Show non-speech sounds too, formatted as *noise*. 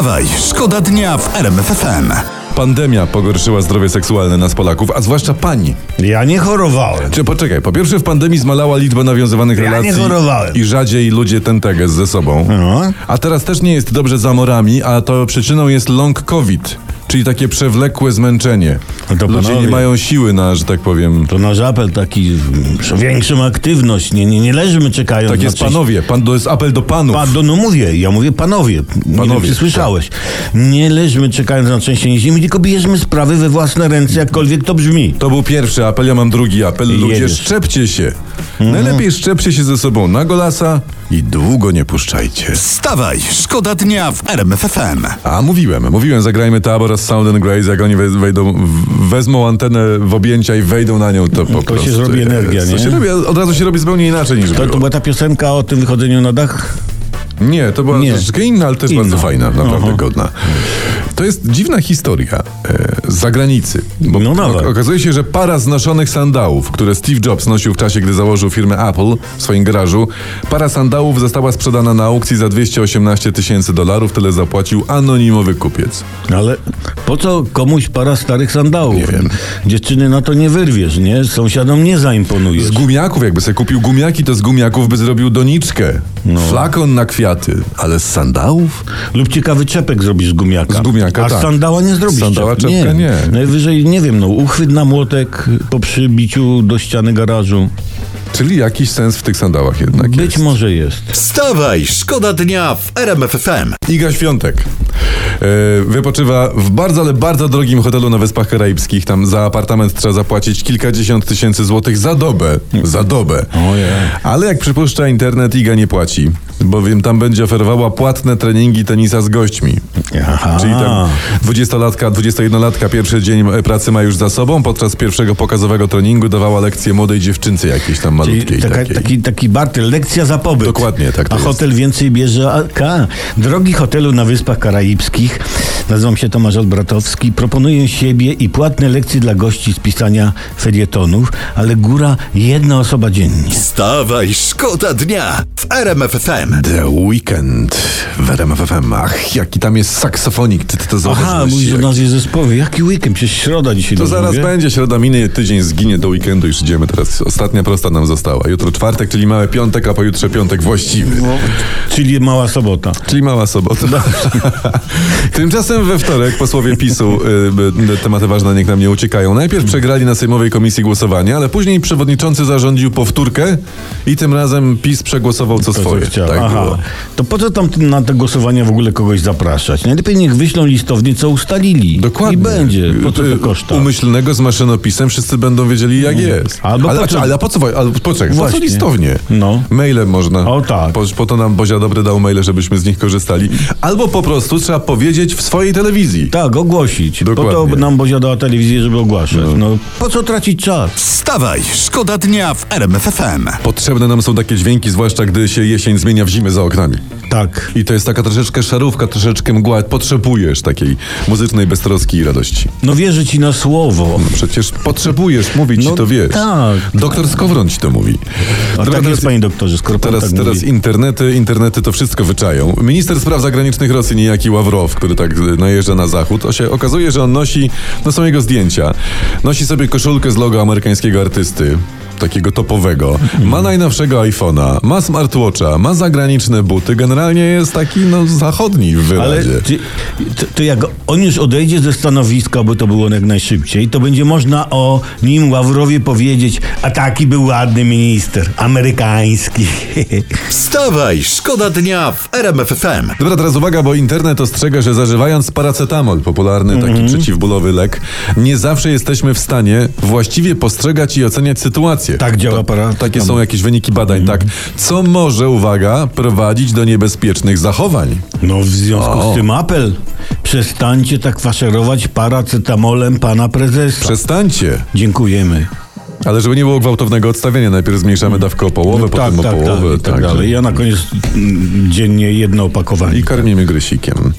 Wstawaj, szkoda dnia w RMF FM. Pandemia pogorszyła zdrowie seksualne nas Polaków, a zwłaszcza pani. Ja nie chorowałem. Czy poczekaj, po pierwsze w pandemii zmalała liczba nawiązywanych Ja nie relacji chorowałem. i rzadziej ludzie ten teges ze sobą. No. A teraz też nie jest dobrze za morami, a to przyczyną jest long covid, czyli takie przewlekłe zmęczenie. No to ludzie panowie. nie mają siły na, że tak powiem... To nasz apel taki, większą aktywność. Nie, nie, nie leżymy czekając Tak na jest coś. panowie, pan, to jest apel do panów. Pa, do, no mówię, ja mówię panowie. Nie Panowie, wiem, czy słyszałeś. Nie leżmy czekając na trzęsienie ziemi, tylko bierzmy sprawy we własne ręce, jakkolwiek to brzmi. To był pierwszy apel, ja mam drugi apel. Ludzie, jedziesz. Mhm. szczepcie się. Najlepiej szczepcie się ze sobą na golasa i długo nie puszczajcie. Wstawaj, szkoda dnia w RMF FM. A mówiłem, mówiłem, zagrajmy Tabor Sound and Grace, jak oni we- wejdą, wezmą antenę w objęcia i wejdą na nią, to po się prostu... zrobi energia, to nie? Się robi, od razu się robi zupełnie inaczej niż To, było. to była ta piosenka o tym wychodzeniu na dach? Nie, to była Nie. troszeczkę inna, ale też Inna. bardzo fajna, naprawdę Aha. godna. To jest dziwna historia z zagranicy. Bo No ok- okazuje się, że para znoszonych sandałów, które Steve Jobs nosił w czasie, gdy założył firmę Apple w swoim garażu, para sandałów została sprzedana na aukcji za 218 tysięcy dolarów, tyle zapłacił anonimowy kupiec. Ale po co komuś para starych sandałów? Nie wiem. Dziewczyny na to nie wyrwiesz, nie? Sąsiadom nie zaimponujesz. Z gumiaków, jakby sobie kupił gumiaki, to z gumiaków by zrobił doniczkę. No. Flakon na kwiaty, ale z sandałów? Lub ciekawy czepek zrobisz z gumiaka. Z gumiaka, A tak. z sandała nie zrobisz. Sandała czepka nie. Najwyżej, nie wiem, no uchwyt na młotek po przybiciu do ściany garażu. Czyli jakiś sens w tych sandałach jednak Być jest. może jest. Wstawaj, szkoda dnia w RMF FM. Iga Świątek e, wypoczywa w bardzo, ale bardzo drogim hotelu na Wyspach Karaibskich. Tam za apartament trzeba zapłacić kilkadziesiąt tysięcy złotych za dobę. Za dobę. Ojej. Ale jak przypuszcza internet, Iga nie płaci, bowiem tam będzie oferowała płatne treningi tenisa z gośćmi. Aha. Czyli tam 20-latka, 21-latka pierwszy dzień pracy ma już za sobą. Podczas pierwszego pokazowego treningu dawała lekcję młodej dziewczynce jakiejś tam malutkiej. Taka, takiej. taki, taki barter, lekcja za pobyt. Dokładnie, tak A jest. hotel więcej bierze AK. Drogi hotelu na Wyspach Karaibskich, nazywam się Tomasz Olbratowski, proponuję siebie i płatne lekcje dla gości z pisania felietonów, ale góra jedna osoba dziennie. Wstawaj, szkoda dnia w RMF FM. The Weekend w RMF FM. Ach, jaki tam jest saksofonik, ty, ty to Aha, zauważyłeś. mówisz o nazwie zespołu. Jaki weekend? Przecież środa dzisiaj. To zaraz mówię? będzie, środa minie, tydzień zginie do weekendu, już idziemy teraz. Ostatnia prosta nam została. Jutro czwartek, czyli mały piątek, a pojutrze piątek właściwy. Czyli mała sobota. Czyli mała sobota. *laughs* Tymczasem we wtorek posłowie PiSu, y, y, tematy ważne niech nam nie uciekają. Najpierw przegrali na Sejmowej Komisji głosowania, ale później przewodniczący zarządził powtórkę i tym razem PiS przegłosował co To, co swoje. chciał. Tak Aha. było. To po co tam na te głosowania w ogóle kogoś zapraszać? Najlepiej niech wyślą listownie, co ustalili. Dokładnie. I będzie. Po co Y, to koszta? Umyślnego z maszynopisem wszyscy będą wiedzieli jak jest. Albo ale, po co- ale po co, ale poczekaj, po co listownie? No. Mailem można. O tak. Po, po to nam Bozia Dobry dał maile, żebyśmy z nich korzystali. Albo po prostu trzeba powiedzieć w swojej telewizji. Tak, ogłosić. Dokładnie. Po to nam Bozia dała telewizję, żeby ogłaszać. No. po co tracić czas? Wstawaj, szkoda dnia w RMF FM. Potrzebne nam są takie dźwięki, zwłaszcza gdy się jesień zmienia w zimę za oknami. Tak. I to jest taka troszeczkę szarówka, troszeczkę mgła. Potrzebujesz takiej muzycznej beztroski i radości. No wierzę ci na słowo. Przecież potrzebujesz, mówić No ci to wiesz. tak. Doktor Skowron ci to mówi. A Dobra, tak teraz- jest, panie doktorze, skoro Teraz, tak teraz mówi. internety, internety to wszystko wyczają. Minister spraw zagranicznych Rosji, niejaki Ławrow, który tak najeżdża na zachód, to się okazuje, że on nosi, no są jego zdjęcia, nosi sobie koszulkę z logo amerykańskiego artysty. Takiego topowego. Ma najnowszego iPhone'a, ma smartwatcha, ma zagraniczne buty. Generalnie jest taki, no, zachodni w Ale wyrazie. ty, to, to jak on już odejdzie ze stanowiska, bo to było jak najszybciej, to będzie można o nim Ławrowie powiedzieć, a taki był ładny minister, amerykański. *laughs* Wstawaj, szkoda dnia w RMF FM. Dobra, teraz uwaga, bo internet ostrzega, że zażywając paracetamol, popularny taki Mhm. przeciwbólowy lek, nie zawsze jesteśmy w stanie właściwie postrzegać i oceniać sytuację. Tak działa paracetamol. Takie są jakieś wyniki badań, tak. Co może, uwaga, prowadzić do niebezpiecznych zachowań. No w związku O. z tym apel, przestańcie tak faszerować paracetamolem pana prezesa. Przestańcie. Dziękujemy. Ale żeby nie było gwałtownego odstawienia, najpierw zmniejszamy dawkę o połowę, potem o połowę. tak, i tak tak, dalej. Ja na koniec mm, dziennie jedno opakowanie. I karmimy grysikiem.